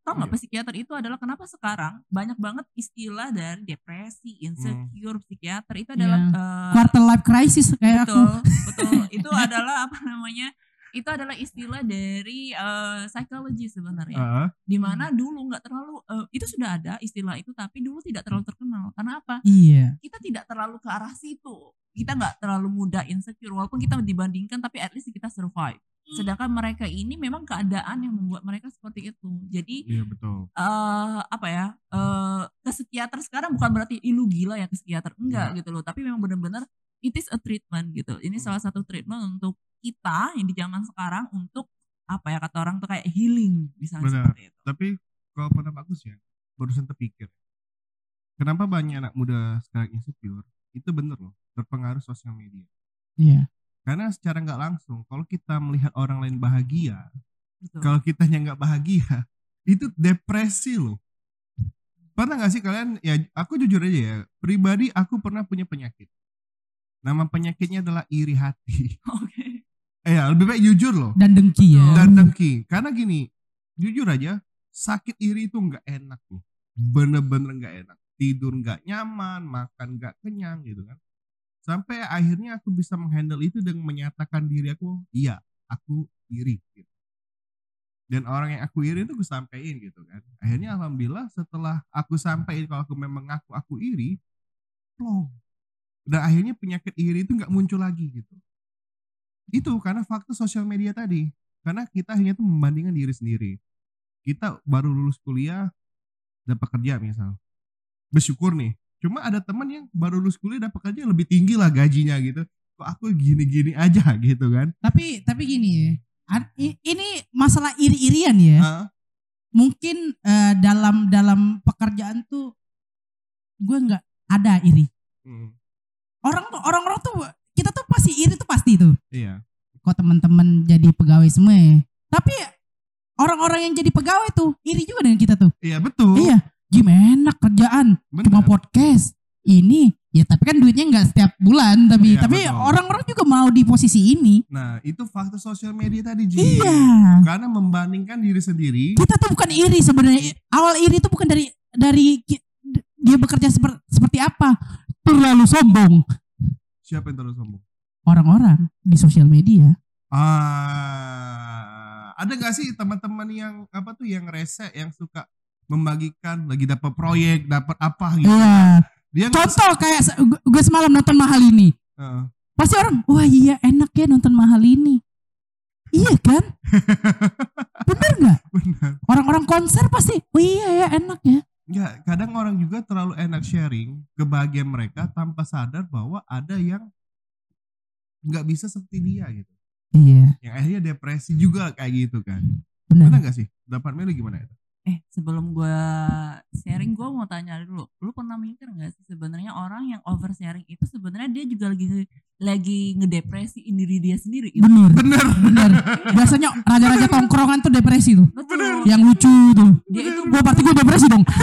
Tau Iya. nggak psikiater itu adalah kenapa sekarang banyak banget istilah dari depresi, insecure, psikiater itu adalah Iya. eh, Quarter life crisis kayak aku. betul, betul. [laughs] Itu adalah apa namanya? Itu adalah istilah dari eh, psikologi sebenarnya. Heeh. Di mana dulu nggak terlalu eh, itu sudah ada istilah itu tapi dulu tidak terlalu terkenal. Karena apa? Iya. Kita tidak terlalu ke arah situ. Kita nggak terlalu mudah insecure walaupun kita dibandingkan tapi at least kita survive. sedangkan mereka ini memang keadaan yang membuat mereka seperti itu jadi Iya betul. eh apa ya eh ke psikiater sekarang bukan berarti "Ih, lu gila ya ke psikiater enggak gitu loh tapi memang benar-benar it is a treatment gitu ini Hmm. salah satu treatment untuk kita yang di zaman sekarang untuk apa ya kata orang tuh kayak healing misalnya Benar. seperti itu Tapi kalau pendapat aku sih ya, barusan terpikir. Kenapa banyak anak muda sekarang insecure? Itu bener loh, berpengaruh sosial media. Iya. Karena secara nggak langsung, kalau kita melihat orang lain bahagia, Betul. kalau kita nggak bahagia, [laughs] itu depresi loh. Pernah nggak sih kalian? Ya, aku jujur aja ya. Pribadi aku pernah punya penyakit. Nama penyakitnya adalah iri hati. [laughs] oke Eh, ya, lebih baik jujur loh. Dan dengki ya. dan dengki karena gini jujur aja sakit iri itu nggak enak loh bener-bener nggak enak tidur nggak nyaman makan nggak kenyang gitu kan. Sampai akhirnya aku bisa menghandle itu dengan menyatakan diri aku iya aku iri gitu. Dan orang yang aku iri itu aku sampein gitu kan. Akhirnya alhamdulillah setelah aku sampein kalau aku memang ngaku aku iri plong. Dan akhirnya penyakit iri itu nggak muncul lagi gitu. Itu karena faktor sosial media tadi. Karena kita hanya tuh membandingkan diri sendiri. Kita baru lulus kuliah dapat kerja misal bersyukur nih cuma ada teman yang baru lulus kuliah dapat kerja lebih tinggi lah gajinya gitu kok aku gini-gini aja [laughs] gitu kan Tapi tapi gini ya. Ini masalah iri-irian ya. Ah, Mungkin eh, dalam dalam pekerjaan tuh gue nggak ada iri. hmm, Orang tuh orang-orang tuh kita tuh pasti iri tuh pasti tuh. iya Kok teman-teman jadi pegawai semua ya. Tapi orang-orang yang jadi pegawai tuh iri juga dengan kita tuh. iya betul Iya, gimana kerjaan? bener. Cuma podcast. Ini ya tapi kan duitnya nggak setiap bulan tapi Iya, tapi orang-orang juga mau di posisi ini. nah itu faktor sosial media tadi Ji. Iya. karena membandingkan diri sendiri Kita tuh bukan iri sebenarnya. Awal iri itu bukan dari dari dia bekerja seperti seperti apa. Terlalu sombong siapa yang terus sombong orang-orang di sosial media. ah ada gak sih teman-teman yang apa tuh yang rese yang suka membagikan lagi dapat proyek dapat apa gitu Iya. dia Contoh kayak se- gu- gue semalam nonton mahal ini. Heeh. Pasti orang, wah iya enak ya nonton mahal ini. Iya kan? [laughs] Bener nggak? Orang-orang konser pasti, oh iya ya enak ya. Ya, kadang orang juga terlalu enak sharing kebahagiaan mereka tanpa sadar bahwa ada yang nggak bisa seperti dia gitu. Iya, Yang akhirnya depresi juga kayak gitu kan. Benar benar. gak sih? Dapat Meli gimana itu? Eh sebelum gue sharing gue mau tanya dulu lu pernah mikir nggak sih sebenarnya orang yang oversharing itu sebenarnya dia juga lagi lagi ngedepresiin diri dia sendiri gitu. Bener, Bener. bener. Biasanya raja-raja tongkrongan tuh depresi tuh. betul Yang lucu tuh. dia itu Gua berarti gue depresi dong. [laughs]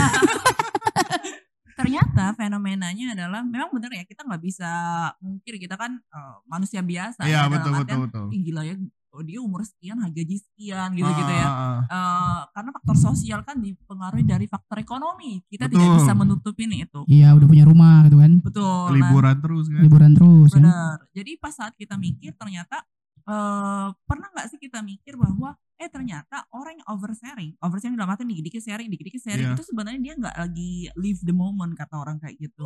ternyata fenomenanya adalah memang bener ya kita nggak bisa mungkir kita kan eh, manusia biasa Iya, ya, betul, betul, betul. "Ih, gila ya oh, dia umur sekian gaji sekian gitu gitu ya Ah, ah, ah. Eh, karena faktor sosial kan dipengaruhi dari faktor ekonomi kita Betul. tidak bisa menutupin itu Iya, udah punya rumah gitu kan. betul Nah, Liburan terus kan. Liburan terus kan. Benar. Jadi pas saat kita mikir ternyata eh pernah nggak sih kita mikir bahwa eh ternyata orang yang oversharing, oversharing dalam arti dikit-dikit sharing, dikit-dikit sharing Iya. itu sebenarnya dia nggak lagi live the moment kata orang kayak gitu. [laughs]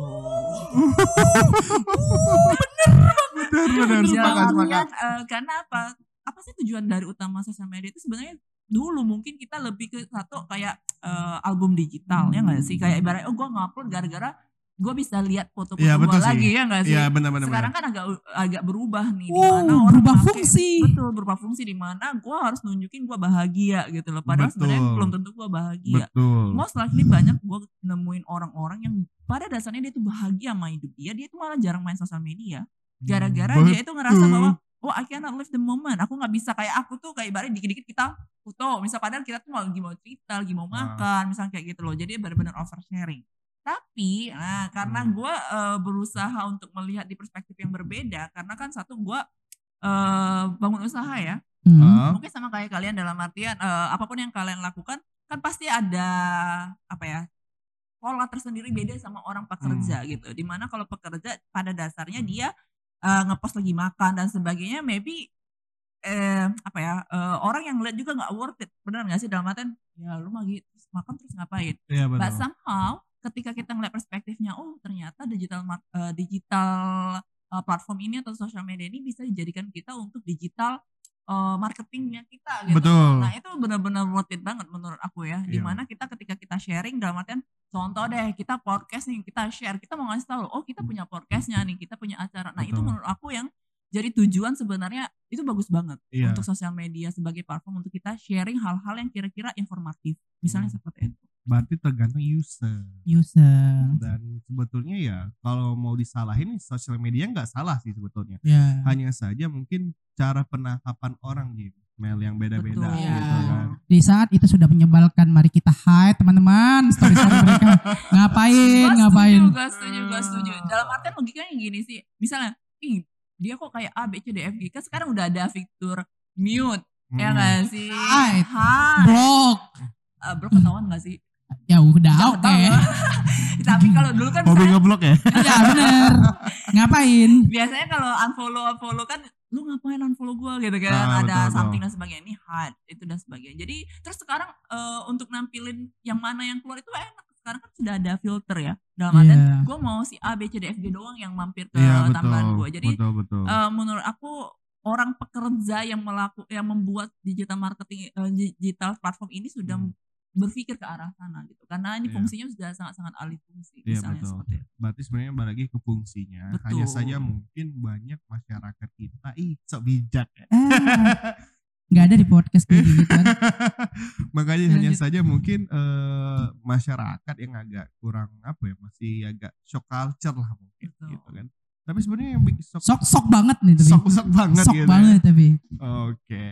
Bener, bener. Sepakat, artian, sepakat. eh, karena apa? Apa sih tujuan dari utama sosial media itu sebenarnya dulu mungkin kita lebih ke satu kayak eh, album digital ya nggak sih kayak ibaratnya oh gue ngupload gara-gara gue bisa lihat foto-foto Iya, gue lagi ya nggak sih? Iya, benar benar Sekarang kan agak agak berubah nih di Wow, mana orang berubah pakai- fungsi. Betul, berubah fungsi di mana gue harus nunjukin gue bahagia gitu loh. Padahal sebenarnya belum tentu gue bahagia. Betul. Most likely banyak gue nemuin orang-orang yang pada dasarnya dia tuh bahagia sama hidup dia, dia tuh malah jarang main sosial media. Gara-gara dia itu ngerasa bahwa oh I cannot live the moment. Aku nggak bisa kayak aku tuh kayak ibarat dikit-dikit kita foto. Misal padahal kita tuh mau lagi mau cerita, lagi mau Ah. makan, misalnya kayak gitu loh. Jadi benar-benar oversharing. Tapi nah, karena Hmm. gue berusaha untuk melihat di perspektif yang berbeda, karena kan satu gue eh bangun usaha ya, Hmm. Mungkin sama kayak kalian dalam artian eh, apa pun yang kalian lakukan kan pasti ada apa ya pola tersendiri beda sama orang pekerja gitu di mana kalau pekerja pada dasarnya dia eh, ngepost lagi makan dan sebagainya maybe eh apa ya eh, orang yang lihat juga nggak worth it benar nggak sih dalam artian ya lu lagi terus makan terus ngapain Iya But somehow ketika kita ngeliat perspektifnya, oh ternyata digital eh, digital eh, platform ini atau sosial media ini bisa dijadikan kita untuk digital eh, marketingnya kita gitu. Betul. Nah itu benar-benar worth it banget menurut aku ya. Iya. Di mana kita ketika kita sharing dalam artian contoh deh kita podcast nih kita share kita mau ngasih tahu oh kita punya podcastnya nih kita punya acara. Nah itu Betul. menurut aku yang jadi tujuan sebenarnya itu bagus banget Iya. untuk sosial media sebagai platform untuk kita sharing hal-hal yang kira-kira informatif. Misalnya Hmm. seperti itu. Berarti tergantung user. User. Dan sebetulnya ya kalau mau disalahin sosial media nggak salah sih sebetulnya. Ya. Hanya saja mungkin cara penangkapan orang gitu. Mel yang beda-beda Betul. gitu kan. Di saat itu sudah menyebalkan, mari kita hide teman-teman. Story-story mereka [laughs] ngapain, Gua ngapain. setuju, gua setuju, gua setuju. Dalam artian logikanya gini sih. Misalnya, ih dia kok kayak A, B, C, D, F, G. Kan sekarang udah ada fitur mute. Ya Hmm. gak sih? Hide. Hai. Blok. Uh, bro ketahuan gak sih? Ya udah, oke. tahu. [laughs] Tapi kalau dulu kan Hobi ngeblok ya? Ya bener. Ngapain? biasanya kalau unfollow unfollow kan lu ngapain unfollow gua gitu kan Ah, ada betul, something betul. dan sebagainya ini hard itu dan sebagainya jadi terus sekarang eh, untuk nampilin yang mana yang keluar itu enak sekarang kan sudah ada filter ya dalam artian Iya. gue mau si A B C D F G doang yang mampir ke Iya betul. tambahan gue jadi betul betul. eh, menurut aku orang pekerja yang melaku yang membuat digital marketing eh, digital platform ini sudah Hmm. Berpikir ke arah sana gitu karena ini Iya. fungsinya sudah sangat-sangat alih fungsi Iya, misalnya betul. seperti itu. Berarti sebenarnya balik lagi ke fungsinya. Betul. Hanya saja mungkin banyak masyarakat kita ih sok bijak ya. Ah, Nggak ada di podcast kayak gitu [laughs] kan. Makanya hanya saja mungkin eh, masyarakat yang agak kurang apa ya masih agak shock culture lah mungkin Betul. gitu kan. Tapi sebenarnya yang Sok sok banget nih tapi. sok, sok banget Sok gitu. ya. banget tapi. Oke.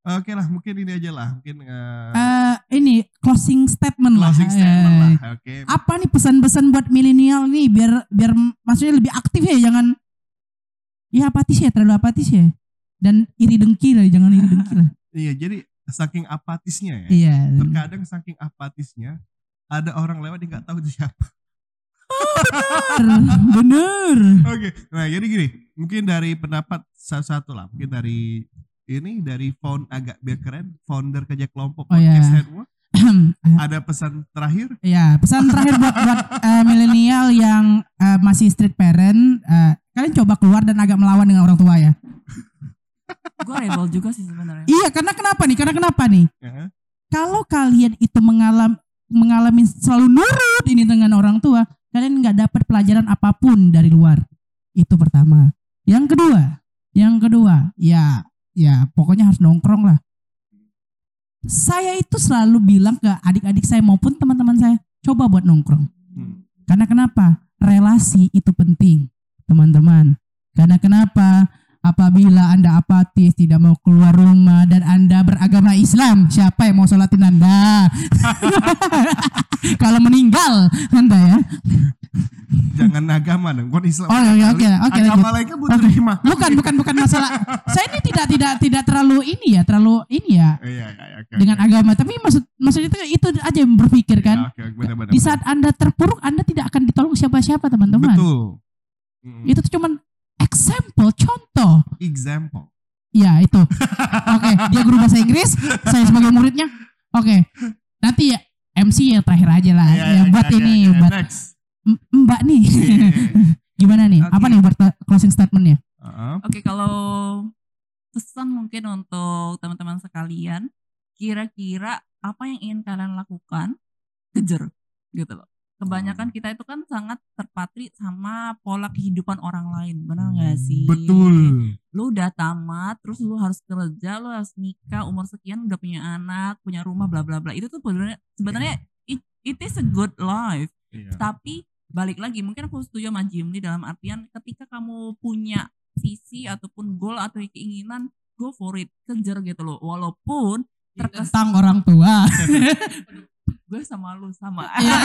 Oke lah mungkin ini aja lah mungkin eh, Eh ini closing statement lah. closing statement Eh, lah. Oke. Apa nih pesan-pesan buat milenial nih biar biar maksudnya lebih aktif ya jangan ya apatis ya terlalu apatis ya dan iri dengki lah jangan iri dengki lah. [laughs] Iya jadi saking apatisnya ya. Iya. Terkadang saking apatisnya ada orang lewat yang nggak tahu itu siapa. Bener. Bener. [laughs] Oke, nah jadi gini, mungkin dari pendapat satu-satu lah, mungkin dari ini dari found agak biar keren, founder kerja kelompok Oh, iya. podcast network, [clears throat] ada pesan terakhir? Ya, pesan terakhir buat buat eh, milenial yang eh, masih street parent, eh, kalian coba keluar dan agak melawan dengan orang tua ya. [laughs] gue rebel juga sih sebenarnya Iya, karena kenapa nih? Karena kenapa nih? Ya. Kalau kalian itu mengalami mengalami selalu nurut ini dengan orang tua, kalian nggak dapat pelajaran apa pun dari luar. Itu pertama. Yang kedua, yang kedua, ya, ya pokoknya harus nongkrong lah. Saya itu selalu bilang ke adik-adik saya maupun teman-teman saya, coba buat nongkrong. Hmm. Karena kenapa? Relasi itu penting, teman-teman. Karena kenapa? Apabila Anda apatis, tidak mau keluar rumah dan Anda beragama Islam, siapa yang mau sholatin Anda? [laughs] Kalau meninggal Anda ya. Jangan agama dong, bukan Islam. Oh, oke, oke, oke, Agama lain kan butuh terima. Bukan, bukan, bukan masalah. Saya ini tidak tidak tidak terlalu ini ya, terlalu ini ya Iya, iya, iya, oke. dengan oke. agama. Tapi maksud maksud itu itu aja yang berpikir Ya, kan. Oke, oke, benar, benar, Di saat Anda terpuruk, Anda tidak akan ditolong siapa-siapa, teman-teman. Betul. Hmm. Itu tuh cuman example, contoh. Example. Iya itu. Oke, dia guru bahasa Inggris, saya sebagai muridnya. Oke, nanti ya MC yang terakhir aja lah. Iya, ya iya, buat oke, ini, oke, buat next. M- Mbak nih. [laughs] Gimana nih? Oke. Apa nih closing statementnya? Heeh. Oke, kalau pesan mungkin untuk teman-teman sekalian, kira-kira apa yang ingin kalian lakukan, kejar gitu loh. Kebanyakan Hmm. kita itu kan sangat terpatri sama pola kehidupan orang lain, benar nggak sih? Betul. Lu udah tamat, terus lu harus kerja, lu harus nikah, umur sekian udah punya anak, punya rumah, bla bla bla. Itu tuh sebenarnya sebenarnya it, it is a good life. Iya. Tapi balik lagi mungkin aku setuju sama Jimli dalam artian ketika kamu punya visi ataupun goal atau keinginan go for it kejar gitu loh walaupun terkesan Tentang orang tua. [laughs] gue sama lu sama Iya.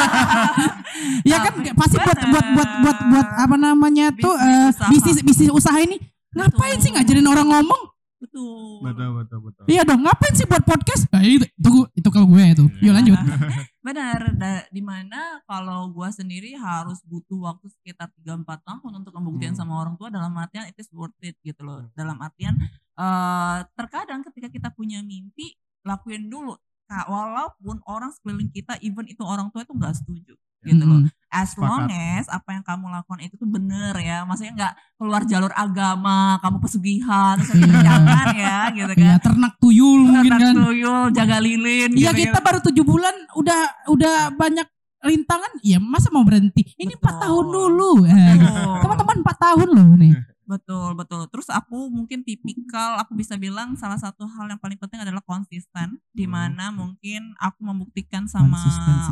[laughs] ya kan pasti buat buat buat buat buat apa namanya tuh Bisnis eh, usaha. bisnis bisnis usaha ini ngapain sih ngajarin orang ngomong? Betul Betul, betul, betul. Iya dong, ngapain sih buat podcast? Nah, itu, itu, itu kalau gue itu. Yuk lanjut. [laughs] benar da, di mana kalau gue sendiri harus butuh waktu sekitar 3-4 tahun untuk membuktikan Hmm. sama orang tua dalam artian it is worth it gitu loh dalam artian eh terkadang ketika kita punya mimpi lakuin dulu Kak, walaupun orang sekeliling kita even itu orang tua itu nggak setuju gitu loh Mm-mm. As Sepakat. long as apa yang kamu lakukan itu tuh bener ya maksudnya nggak keluar jalur agama kamu pesugihan [laughs] Iya. jangan ya gitu kan Iya ternak tuyul mungkin Ternak kan. tuyul jaga lilin Iya gitu kita baru tujuh bulan udah udah banyak rintangan. Ya masa mau berhenti? Ini empat tahun dulu. [laughs] Teman-teman empat tahun loh nih. Betul, betul. Terus aku mungkin tipikal, aku bisa bilang salah satu hal yang paling penting adalah konsisten, di Hmm. mana mungkin aku membuktikan sama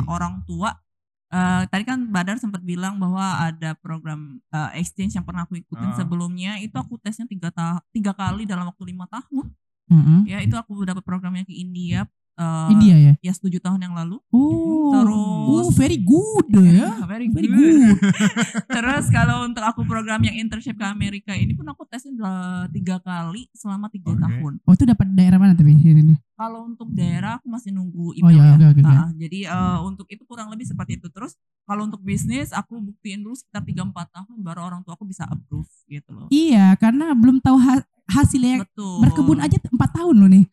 orang tua. Eh, tadi kan Badar sempat bilang bahwa ada program eh, exchange yang pernah aku ikutin Ah. sebelumnya, itu aku tesnya tiga, ta- tiga kali dalam waktu lima tahun. Mm-mm. Ya itu aku dapat programnya ke India. Eh, India ya. Ya tujuh tahun yang lalu. Oh. Terus- Oh, very good ya. Very Very good. good. [laughs] Terus kalau untuk aku program yang internship ke Amerika ini pun aku udah tiga kali selama tiga Oke. tahun. Oh itu dapat daerah mana tapi ini? nih? Kalau untuk daerah aku masih nunggu Oh email ya, ya. oke oke. oke. Ah, jadi eh, untuk itu kurang lebih seperti itu. Terus kalau untuk bisnis aku buktiin dulu sekitar 3-4 tahun baru orang tua aku bisa approve gitu loh. Iya, karena belum tahu ha- hasilnya. Betul. Berkebun aja empat tahun loh nih.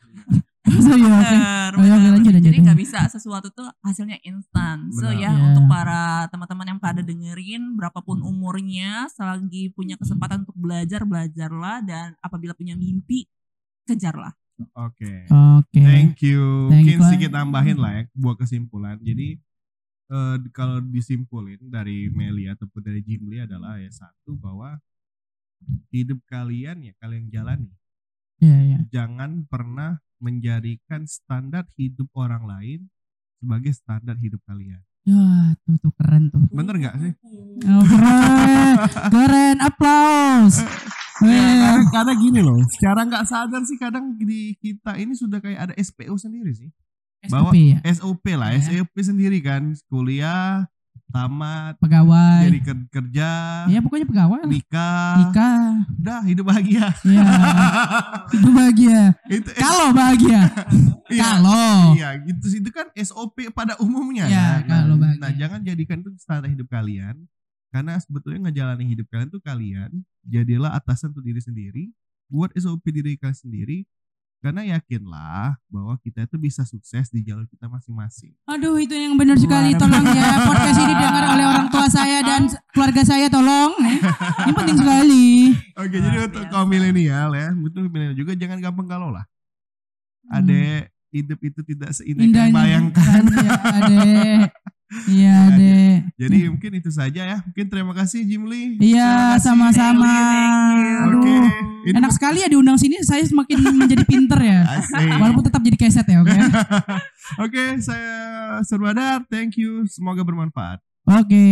Masa ya? Bener, Oh, ya, lanjut, lanjut, Jadi nggak bisa sesuatu tuh hasilnya instan. So ya Iya. untuk para teman-teman yang pada dengerin berapapun umurnya, selagi punya kesempatan untuk belajar belajarlah dan apabila punya mimpi kejarlah. Oke. Oke. Thank you. Thank Mungkin you. sedikit tambahin lah ya buat kesimpulan. Jadi eh, kalau disimpulin dari Meli ataupun dari Jimli adalah ya satu bahwa hidup kalian ya kalian jalani. Iya, iya. Jangan pernah menjadikan standar hidup orang lain sebagai standar hidup kalian. Ya, tuh tuh keren tuh. Bener nggak sih? Oh, keren. keren. Applause. Ya, karena, karena gini loh, secara nggak sadar sih kadang di kita ini sudah kayak ada SPO sendiri sih. Bahwa- SOP ya. SOP lah, Ya. SOP sendiri kan, kuliah, tamat, Pegawai. jadi ker- kerja, Ya pokoknya pegawai nikah, Nikah. udah hidup bahagia. [laughs] Ya. Itu bahagia. itu Kalau bahagia. [laughs] iya, Kalau. iya gitu sih itu kan SOP pada umumnya Iya, kan. kalau Nah, bahagia. nah, jangan jadikan itu standar hidup kalian karena sebetulnya ngejalani hidup kalian tuh kalian jadilah atasan untuk diri sendiri, buat SOP diri kalian sendiri karena yakinlah bahwa kita itu bisa sukses di jalur kita masing-masing. Aduh itu yang benar sekali tolong ya podcast ini dengar oleh orang tua saya dan keluarga saya tolong. Ini penting sekali. Oke, Luar jadi untuk kaum milenial ya, untuk milenial juga jangan gampang galau lah. Adek, hidup itu tidak seindah yang bayangkan. Ya, adek. Iya, [laughs] adek. Jadi mungkin itu saja ya. Mungkin terima kasih Jimli. Iya, sama-sama. Thank you. Oke. Enak sekali ya diundang sini saya semakin [laughs] menjadi pinter ya. Asik. Walaupun tetap jadi keset ya, oke. [laughs] Oke, saya Serbadar. Thank you. Semoga bermanfaat. Oke.